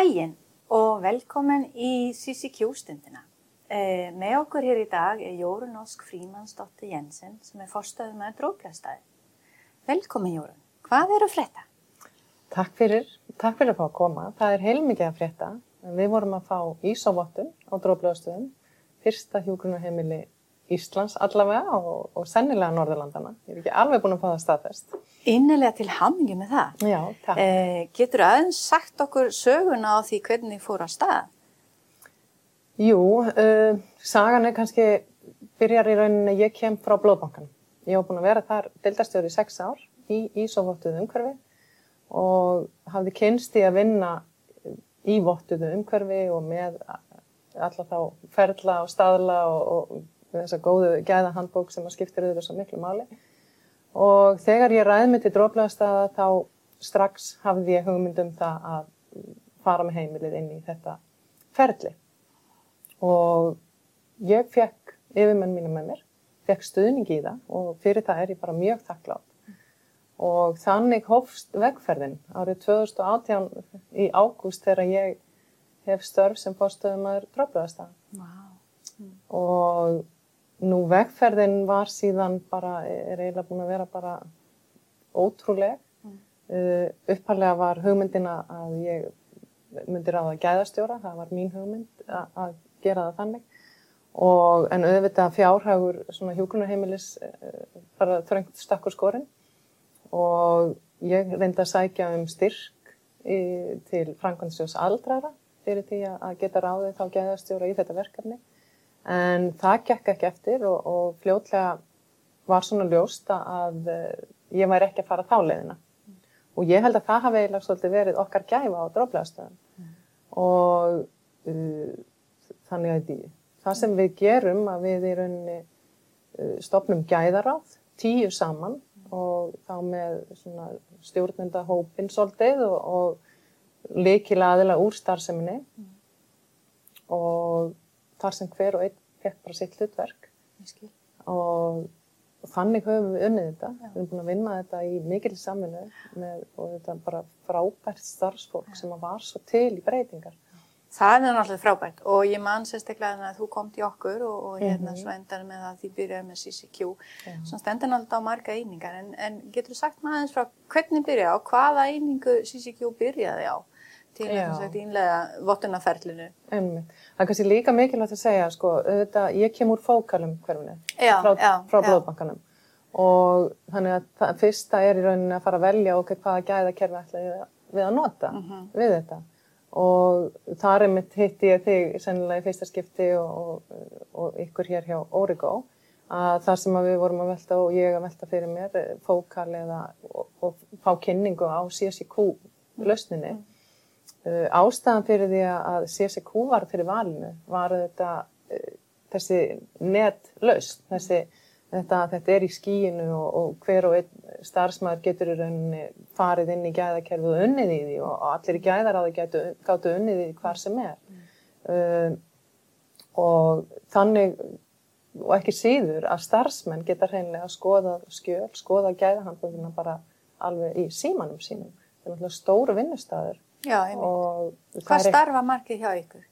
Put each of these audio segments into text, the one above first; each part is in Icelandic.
daginn og velkomin í CCQ-stundina. Eh, með okkur hér í dag er Jórun Ósk Frímansdóttir Jensen sem er forstöðu með dróplæðstæði. Velkomin Jórun, hvað er að frétta? Takk fyrir, takk fyrir að fá að koma. Það er heilmikið að frétta. Við vorum að fá Ísávottum á dróplæðastöðum, fyrsta hjúgrunarheimili Íslands allavega og, og sennilega Norðurlandana. Ég er ekki alveg búin að fá það staðfest. Innilega til hamingi með það. Já, takk. Eh, getur aðeins sagt okkur söguna á því hvernig fór að stað? Jú, uh, sagan er kannski, byrjar í rauninni, ég kem frá Blóðbankan. Ég hef búin að vera þar deildastjóri í sex ár í Ísávottuðu umhverfi og hafði kynst í að vinna í vottuðu umhverfi og með alla þá ferla og staðla og, og þessa góðu gæða handbók sem að skiptir auðvitað svo miklu máli. Og þegar ég ræði mig til dróflagastaða þá strax hafði ég hugmyndum það að fara með heimilið inn í þetta ferli. Og ég fekk yfirmenn mínu með mér, fekk stuðning í það og fyrir það er ég bara mjög þakklátt. Og þannig hófst vegferðin árið 2018 í ágúst þegar ég hef störf sem fórstöðum aður dróflagastaða. Wow. Mm. Og Nú vegferðin var síðan bara, er eiginlega búin að vera bara ótrúleg. Mm. Uh, upphæflega var hugmyndina að ég myndi ráða að gæðastjóra, það var mín hugmynd að, gera það þannig. Og, en auðvitað fjárhagur svona hjókunarheimilis uh, bara þröngt stakkur skorinn og ég reyndi að sækja um styrk í, til Frankvæmsjós aldrara fyrir því að geta ráðið þá gæðastjóra í þetta verkefni en það gekk ekki eftir og, og fljótlega var svona ljóst að uh, ég væri ekki að fara þá leiðina mm. og ég held að það hafi eiginlega svolítið verið okkar gæfa á dróflegastöðum mm. og uh, þannig að það sem við gerum að við í rauninni uh, stopnum gæðaráð, tíu saman mm. og þá með stjórnenda hópin svolítið og, og leikila aðila úr starfseminni og þar sem hver og einn fekk bara sitt hlutverk og, og þannig höfum við unnið þetta. Já. Við erum búin að vinna þetta í mikil saminu með, og þetta er bara frábært starfsfólk Já. sem var svo til í breytingar. Það er náttúrulega frábært og ég man sérstaklega að þú kom til okkur og, og hérna mm -hmm. svo endar með að þið byrjaði með CCQ. Svo stendur náttúrulega á marga einingar en, en getur þú sagt maður eins frá hvernig byrjaði á, hvaða einingu CCQ byrjaði á? Til að innlega vottunarferlinu. Það er kannski líka mikilvægt að segja, sko, auðvitað, ég kem úr fókalum hverfunu frá, frá blóðbankanum og þannig að það fyrsta er í rauninni að fara að velja okkur hvaða gæðakerfi ætla við að nota mm -hmm. við þetta og þar er mitt hitt ég þig sennilega í fyrsta skipti og, og, og ykkur hér hjá Origo að þar sem að við vorum að velta og ég að velta fyrir mér fókal eða og, og fá kynningu á CSIQ lausninni mm. Uh, ástæðan fyrir því að CSQ var fyrir valinu var þetta uh, þessi netlaust, þessi þetta, þetta er í skíinu og, og hver og einn starfsmæður getur í rauninni farið inn í gæðakerfið og unnið í því og, og allir í gæðaráði gáttu unnið í því hvar sem er mm. uh, og þannig og ekki síður að starfsmenn geta hreinlega að skoða skjöl, skoða gæðahandbúðina bara alveg í símanum sínum. Það er náttúrulega stóru vinnustæður Já, einmitt. Hvað starfa margir hjá ykkur?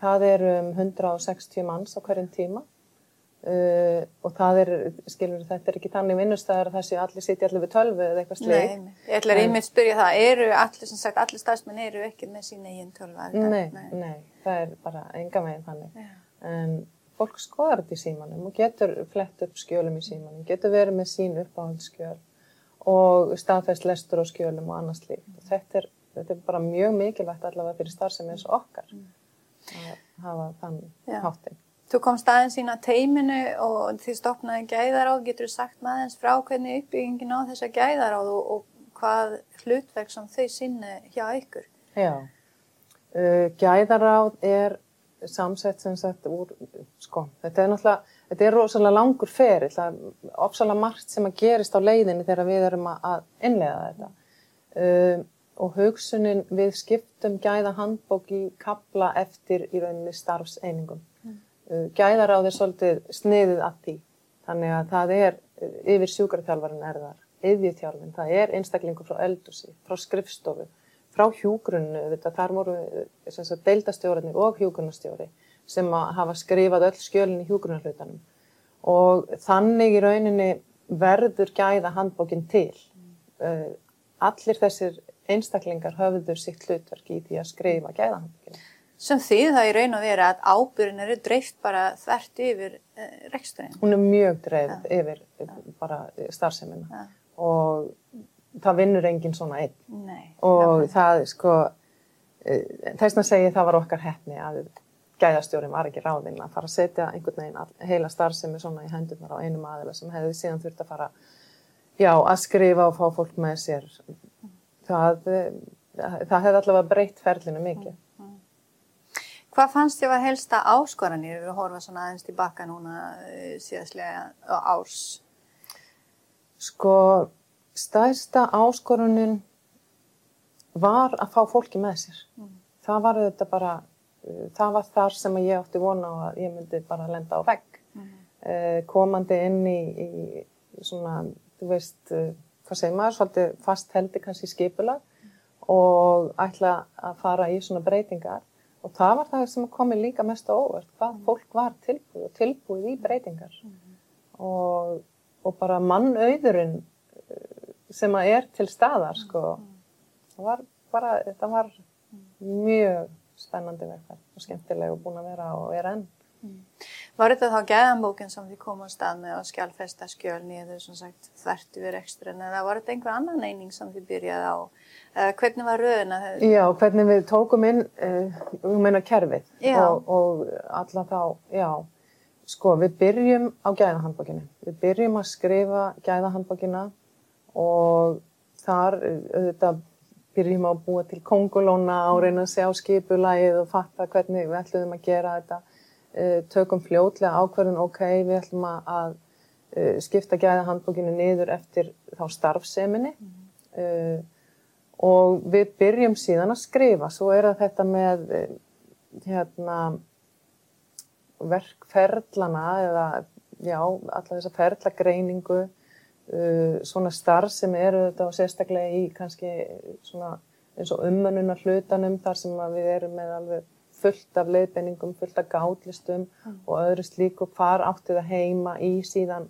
Það er um 160 manns á hverjum tíma uh, og það er, skilur þetta er ekki þannig vinnustæðar að það sé allir sitja allir við tölvu eða eitthvað sleik. Nei, ég ætla að reyna að spyrja það, eru allir, sem sagt, allir stafsmenn eru ekki með sína eigin tölva? Nei, nei, nei, það er bara enga meginn þannig. Já. En fólk skoðar þetta í símanum og getur flett upp skjölum í símanum, getur verið með sín uppáhaldsskjöl og staðfæst lestur og skjölum og annars líkt. Þetta er þetta er bara mjög mikilvægt allavega fyrir starfsemi eins og okkar mm. að hafa þann Já. hátting. Þú komst aðeins sína teiminu og þið stopnaði gæðaráð, getur þú sagt maður frá hvernig uppbyggingin á þessa gæðaráð og, og hvað hlutverk sem þau sinni hjá ykkur? Já, uh, gæðaráð er samsett sem sagt úr, sko, þetta er náttúrulega, þetta er rosalega langur ferill, það er ofsalega margt sem að gerist á leiðinni þegar við erum að innlega þetta. Uh, og hugsunin við skiptum gæða handbók í kabla eftir í rauninni starfseiningum. Mm. Uh, Gæðaráð er svolítið sniðið að því. Þannig að það er uh, yfir sjúkarþjálfarin erðar, yðvíþjálfin, það er einstaklingu frá eldusi, frá skrifstofu, frá hjúgrunnu, þetta, þar voru deildastjórarnir og hjúgrunastjóri sem hafa skrifað öll skjölinn í hjúgrunarhlutanum og þannig í rauninni verður gæða handbókinn til. Mm. Allir þessir einstaklingar höfður sitt hlutverk í því að skrifa gæða handbókinn. Sem því það í raun og vera að ábyrgin eru dreift bara þvert yfir eh, reksturinn. Hún er mjög dreift ja. yfir ja. bara starfseminna ja. og það vinnur enginn svona einn. Nei. Og það, sko, þess að segja það var okkar hefni að gæðastjórin var ekki ráðinn að fara að setja einhvern veginn heila starfsemi svona í hendurnar á einum aðila sem hefði síðan þurft að fara, já, að skrifa og fá fólk með sér. Það, það hefði allavega breytt ferlinu mikið. Hvað fannst þér að helsta áskoranir við horfa svona aðeins tilbaka núna eh, síðastlega árs? Sko, stærsta áskorunin var að fá fólki með sér. Mm. Það var þetta bara, eh, það var þar sem ég átti vona á að ég myndi bara lenda á vegg. Mm. Eh, komandi inn í, í svona, þú veist, hvað segir maður, svolítið fast heldi kannski skipula mm. og ætla að fara í svona breytingar Og það var það sem komi líka mest á óvert, hvað mm. fólk var tilbúið og tilbúið í breytingar. Mm. Og, og bara mannauðurinn eh, sem að er til staðar, mm. sko, það var bara, þetta var mjög spennandi vegferð og skemmtileg og búin að vera og er enn. Var þetta þá gæðanbókinn sem þið komum á stað með að skjálfesta skjöl nýður sem sagt þvertu við reksturinn eða var þetta einhver annan eining sem þið byrjaði á? Eða hvernig var röðina? Já, hvernig við tókum inn, uh, ég meina kerfið og, og alla þá, já, sko við byrjum á gæðahandbókinu. Við byrjum að skrifa gæðahandbókina og þar auðvitað byrjum að búa til kongulóna og reyna að sjá skipulægið og fatta hvernig við ætlum að gera þetta Eh, tökum fljótlega ákverðin ok, við ætlum að uh, skipta gæða handbókinu niður eftir þá starfseminni mm -hmm. uh, og við byrjum síðan að skrifa. Svo er þetta með uh, hérna, verkferðlana eða já, alla þessa ferðlagreiningu, svona starf sem eru þetta og sérstaklega í kannski svona eins og umönunar hlutanum þar sem við erum með alveg fullt af leiðbenningum, fullt af gátlistum mm. og öðru slíku, hvar átti það heima í síðan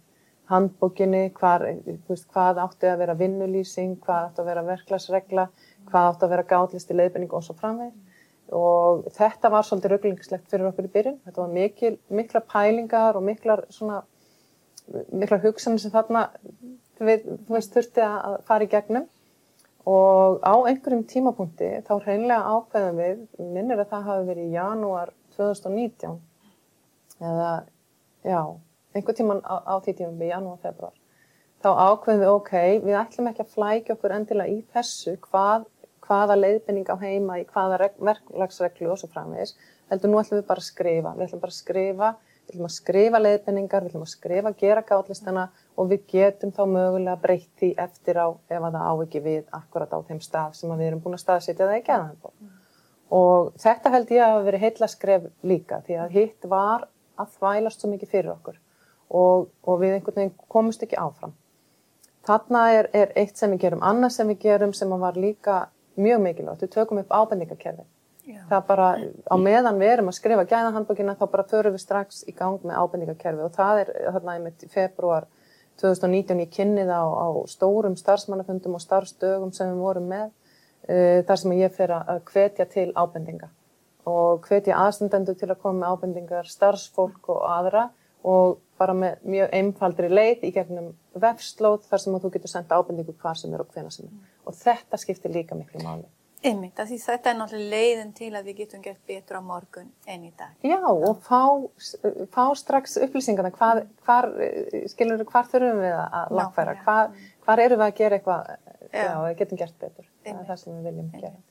handbókinni, hvar, veist, hvað átti að vera vinnulýsing, hvað átti að vera verklagsregla, hvað átti að vera gátlisti leiðbenning og svo framvegð. Mm. Og þetta var svolítið rauglingslegt fyrir okkur í byrjun. Þetta var mikil, mikla pælingar og miklar, svona, miklar hugsanir sem þarna við, veist, þurfti að fara í gegnum og á einhverjum tímapunkti þá hreinlega ákveðum við, minnir að það hafi verið í janúar 2019 eða já, einhver tíman á, á því tímum við janúar, februar þá ákveðum við ok, við ætlum ekki að flækja okkur endilega í þessu hvað, hvaða leiðbynning á heima í hvaða verklagsreglu og svo framvegis heldur nú ætlum við bara að skrifa, við ætlum bara að skrifa við ætlum að skrifa leiðbenningar, við ætlum að skrifa gera gátlistana og við getum þá mögulega breytt því eftir á ef að það á ekki við akkurat á þeim stað sem við erum búin að staðsitja það ekki aðeins på. Mm. Og þetta held ég að hafa verið heila skref líka því að hitt var að þvælast svo mikið fyrir okkur og, og við einhvern veginn komumst ekki áfram. Þarna er, er eitt sem við gerum, annað sem við gerum sem var líka mjög mikilvægt, við tökum upp ábendingakerfið Já. Það bara, á meðan við erum að skrifa gæðahandbókina þá bara förum við strax í gang með ábendingakerfi og það er þarna í februar 2019 ég kynni það á, á stórum starfsmannafundum og starfsdögum sem við vorum með uh, þar sem ég fer að hvetja til ábendinga og hvetja aðstendendu til að koma með ábendingar, starfsfólk og aðra og bara með mjög einfaldri leið í gegnum vefslóð þar sem þú getur senda ábendingu hvar sem er og hvena sem er. Mm. Og þetta skiptir líka miklu máli. Einmitt, því þetta er náttúrulega leiðin til að við getum gert betur á morgun enn í dag. Já, og fá, fá strax upplýsingarna, hvar, hvar, skilur, hvar þurfum við að lagfæra, hvar, hvar eru við að gera eitthvað, já, við getum gert betur. Það er það sem við viljum Einmitt. gera.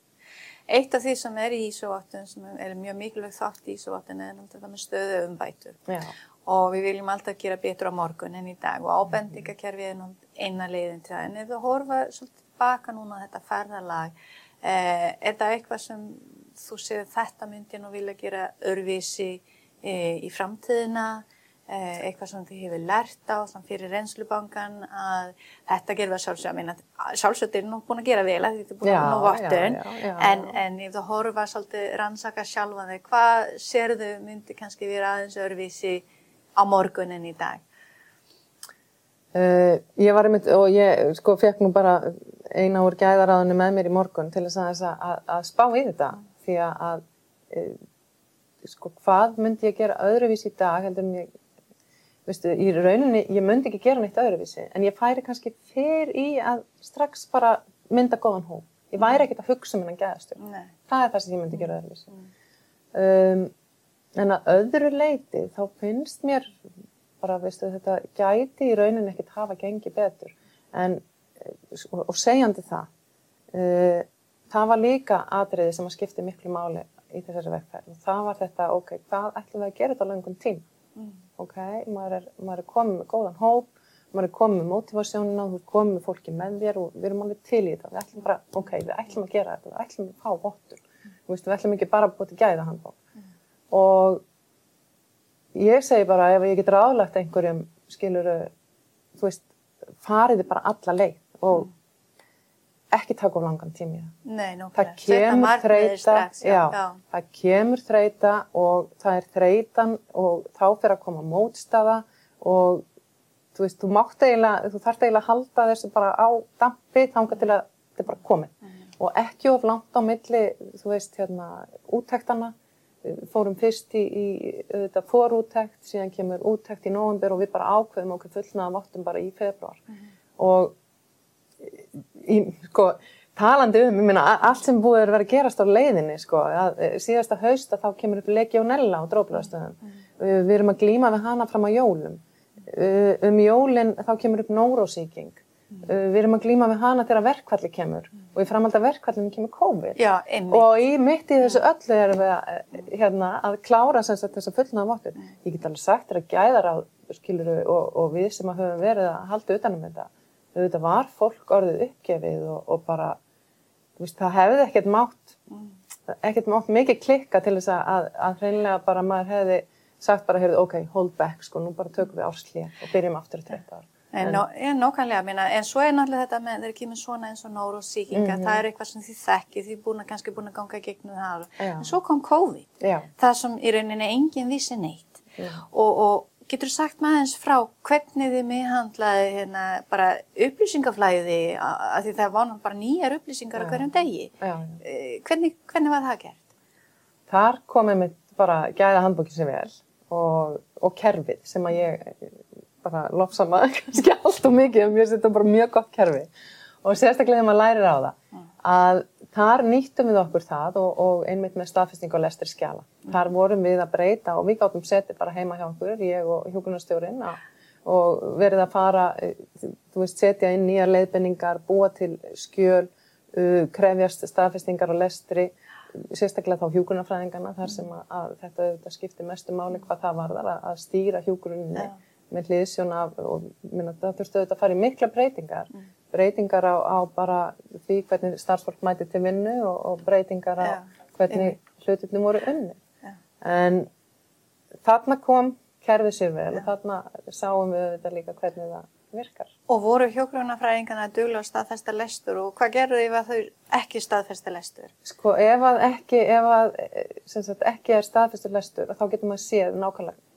Eitt af því sem er í Ísóvatun, sem er mjög mikilvægt þátt í Ísóvatun, er náttúrulega með stöðu umbætur. Já. Og við viljum alltaf gera betur á morgun enn í dag og ábendingakerfið er eina leiðin til það. En ef við horfa svolítið baka núna þetta ferðalag, er það eitthvað sem þú séð þetta myndi nú vilja gera örvísi eh, í framtíðina? Eh, eitthvað sem þið hefur lært á fyrir reynslubankan að þetta gerur það sjálfsög sjálfsög er nú búin að gera vel að þetta er búin að ná vottun en, en ef þú horfa svolítið rannsaka sjálfa þig hvað serðu myndi kannski vera aðeins örvísi á morgunin í dag? Uh, ég var einmitt og ég sko fekk nú bara eina úr gæðaráðinu með mér í morgun til að, að, að spá í þetta. Því að, að uh, sko hvað myndi ég gera öðruvísi í dag heldur en ég veistu, í rauninni, ég myndi ekki gera neitt öðruvísi. En ég færi kannski fyrr í að strax bara mynda góðan hó ég væri ekkert að hugsa um hennan gæðastur það er það sem ég myndi gera öðruvísi. Mm. um, en að öðru leiti þá finnst mér bara, veistu, þetta gæti í rauninni ekkert hafa gengið betur. En, og, og segjandi það uh, það var líka atriði sem að skipti miklu máli í þessari og það var þetta, ok, hvað ætlum við að gera þetta á langun tím mm. Ok, maður er, maður er komið með góðan hóp, maður er komið með motivasjónina, þú er komið með fólki með þér og við erum alveg til í þetta, við ætlum bara, ok, við ætlum að gera þetta, við ætlum að fá vottur, mm. við ætlum ekki bara að til gæða handbók mm. og ég segi bara ef ég getur aðlagt einhverjum, skiluru, þú veist, fariði bara alla leið og mm. ekki taka of langan tími Nei, það kemur þreita já, já, það kemur þreita og það er þreitan og þá fyrir að koma mótstaða og þú veist, þú mátt eiginlega þú þarf eiginlega að halda þessu bara á dampi þángar til að þetta bara komið. Mm. og ekki of langt á milli þú veist, hérna, úttæktana fórum fyrst í, í þetta forúttækt, síðan kemur úttækt í nógumber og við bara ákveðum okkur fullnaða vottum bara í februar mm. og í, sko, talandi um, ég meina, allt sem búið er verið að gerast á leiðinni, sko, að eh, síðasta haust að þá kemur upp legionella á dróflaðstöðum. Mm. Við erum að glíma við hana fram á jólum. Um jólinn þá kemur upp nórósíking. Mm. Við erum að glíma við hana þegar verkvalli kemur mm. og í framhald af verkvallinu kemur COVID. Já, og í mitt í þessu öllu erum við að, eh, hérna, að klára þess að fullnaða móttur. Mm. Ég get alveg sagt að gæðar á, skiluru, og, og við sem að höfum verið að halda utanum þetta auðvitað var fólk orðið uppgefið og, og bara, veist, það hefði ekkert mátt, mm. ekkert mátt mikið klikka til þess að, að hreinlega bara maður hefði sagt bara, ok, hold back, sko, nú bara tökum við árslið og byrjum aftur að treyta ár. En, en nokkanlega, minna, en svo er náttúrulega þetta með þeir kemur svona eins og nórósíkinga, mm -hmm. það er eitthvað sem þið þekki, þið búin að kannski búin að ganga gegnum það. Já. En svo kom COVID, Já. það sem í rauninni enginn vissi neitt og, og Getur sagt maður eins frá hvernig þið miðhandlaði hérna bara upplýsingaflæði að því það náttúrulega bara nýjar upplýsingar á hverjum degi. Eh, hvernig, hvernig var það gert? Þar komið mér bara gæða handbókið sem vel og, og kerfið sem að ég bara lofsa maður kannski allt og mikið og mér setja bara mjög gott kerfi og sérstaklega þegar maður lærir á það að þar nýttum við okkur það og, og einmitt með staðfesting og lestir skjala. Mm. Þar vorum við að breyta og við gáttum setið bara heima hjá okkur, ég og hjókunarstjórin og verið að fara, þú veist, setja inn nýja leiðbenningar, búa til skjöl, uh, krefjast staðfestingar og lestri, sérstaklega þá hjókunarfræðingarna þar sem að, að þetta skiptir mestu máli hvað það varðar að, að stýra hjókuninni ja. Með hliðsjón af og minna, það þurftu auðvitað að fara í mikla breytingar. Mm breytingar á, á bara því hvernig starfsfólk mæti til vinnu og, og breytingar á ja, hvernig hlutinni voru unni. Ja. En þarna kom kerfið sér vel ja. og þarna sáum við þetta líka hvernig það virkar. Og voru hjókrunafræðingarna að dugla á staðfesta lestur og hvað gerðu því að þau ekki staðfesta lestur? Sko ef að ekki, ef að, sagt, ekki er staðfesta lestur þá getur maður séð nákvæmlega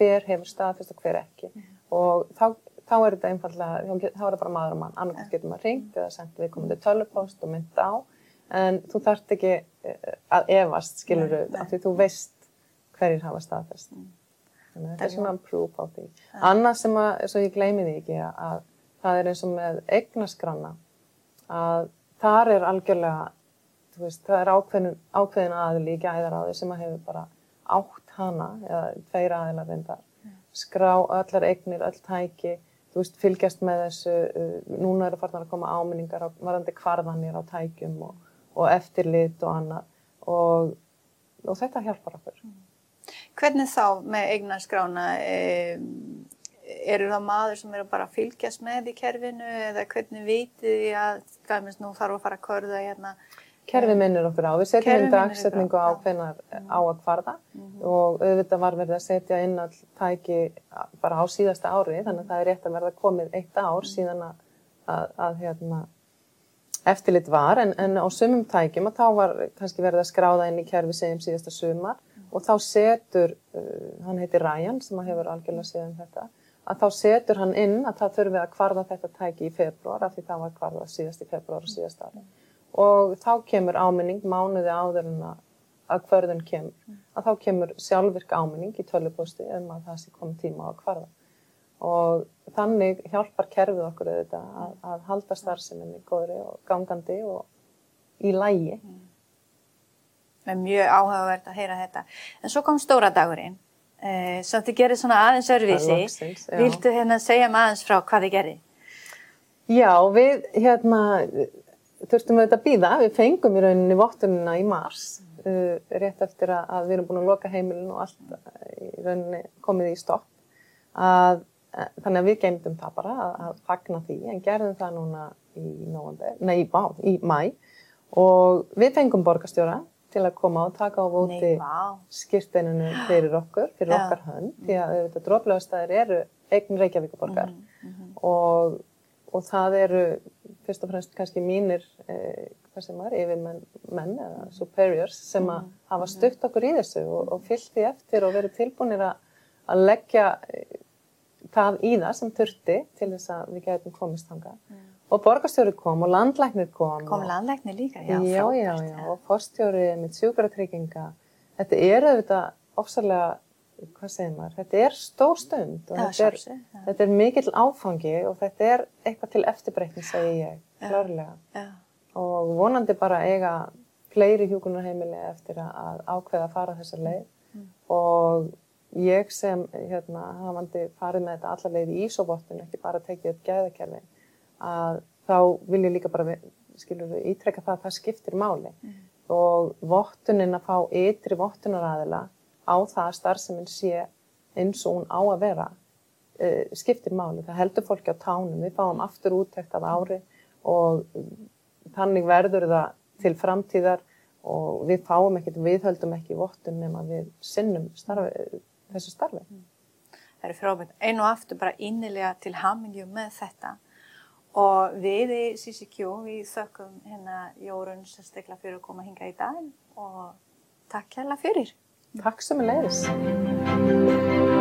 hver hefur staðfesta og hver ekki mm. og þá þá er þetta einfallega, þá er það bara maður og mann, annarkvæmt getur maður ringt eða sendt við komandi tölupóst og mynda á, en þú þarft ekki eh, að evast, skilur þú, af því þú veist hverjir hafa staðfest. Mm. Þannig að þetta er svona proof á því. Annað sem að, svo ég gleymi því ekki, að það er eins og með eignaskranna, að þar er algjörlega, þú veist, það er ákveðin, ákveðin aðli í gæðar á því sem að hefur bara átt hana, eða tveir aðilar reyndar, skrá öllar eignir, öll tæki, þú veist, fylgjast með þessu, uh, núna eru farnar að koma áminningar á varandi kvarðanir á tækjum og, og eftirlit og annað og, og þetta hjálpar okkur. Hvernig þá með eignaskrána, e, eru það maður sem eru bara að fylgjast með í kerfinu eða hvernig vitið því að, minnst nú þarf að fara að körða hérna kerfi minnir okkur á. Við setjum inn dagsetningu á, hvenar á að kvarða. Og auðvitað var verið að setja inn all tæki bara á síðasta ári þannig að það er rétt að verða komið eitt ár síðan að, að, að hérna, eftirlit var. En, en á sumum tækjum að þá var kannski verið að skráða inn í kerfi segjum síðasta sumar. Og þá setur, uh, hann heitir Ryan sem að hefur algjörlega séð um þetta, að þá setur hann inn að það þurfi að kvarða þetta tæki í februar af því það var kvarðað síðast í februar og síðast ári. Og þá kemur áminning mánuði áður en að, kvörðun kemur. Að þá kemur sjálfvirk áminning í tölvupósti um að það sé komið tíma á að kvarða. Og þannig hjálpar kerfið okkur auðvitað að, að halda starfseminni góðri og gangandi og í lægi. Það er mjög áhugavert að heyra þetta. En svo kom stóra dagurinn, eh, sem þið gerir svona aðeins örvísi. Viltu hérna segja maður aðeins frá hvað þið gerir? Já, við hérna þurftum auðvitað að býða, við fengum í rauninni vottunina í mars, uh, rétt eftir að, að við erum búin að loka heimilin og allt uh, í rauninni komið í stopp. Að, uh, þannig að við geymdum það bara að, að fagna því, en gerðum það núna í november, nei, bá, í mæ og við fengum borgarstjóra til að koma og taka á vóti skýrteininu fyrir okkur, fyrir Já. okkar hönd, því að auðvitað dróflegastæðir eru eigin Reykjavíkuborgar Mhm, og, og það eru fyrst og fremst kannski mínir, eh, hvað sem var, yfirmenn menn eða superiors sem að hafa stutt okkur í þessu og, og fyllt því eftir og verið tilbúinir að, leggja eh, það í það sem þurfti til þess að við getum komist þangað. Og borgarstjóri kom og landlæknir kom. Kom og, landlækni líka? Já, já, já, já, og fórstjóri með sjúkratrygginga. Þetta er auðvitað ofsalega, hvað segir maður, þetta er stór stund og þetta, er, já. þetta er mikill áfangi og þetta er eitthvað til eftirbreytni, segi ég, klárlega. Já. Og vonandi bara eiga fleiri hjúkunarheimili eftir að, ákveða að fara þessa leið Mm. og ég sem hérna, hafandi farið með þetta alla leið í ísobottun, ekki bara tekið upp gæðakerfin, að þá vil ég líka bara, skilur við, ítrekka það að það skiptir máli og vottunin að fá ytri vottunaraðila á það að starfseminn sé eins og hún á að vera uh, skiptir máli. Það heldur fólki á tánum, við fáum aftur úttekt af ári og þannig verður það til framtíðar og við fáum ekkert, við höldum ekki vottun nema við sinnum starfi, þessu starfi. Það eru frábært. Einu og aftur bara innilega til hamingju með þetta. Og við í CCQ, við þökkum hérna Jórun sérstaklega fyrir að koma hinga í dag og takk kærlega fyrir. Takk sem er leiðis.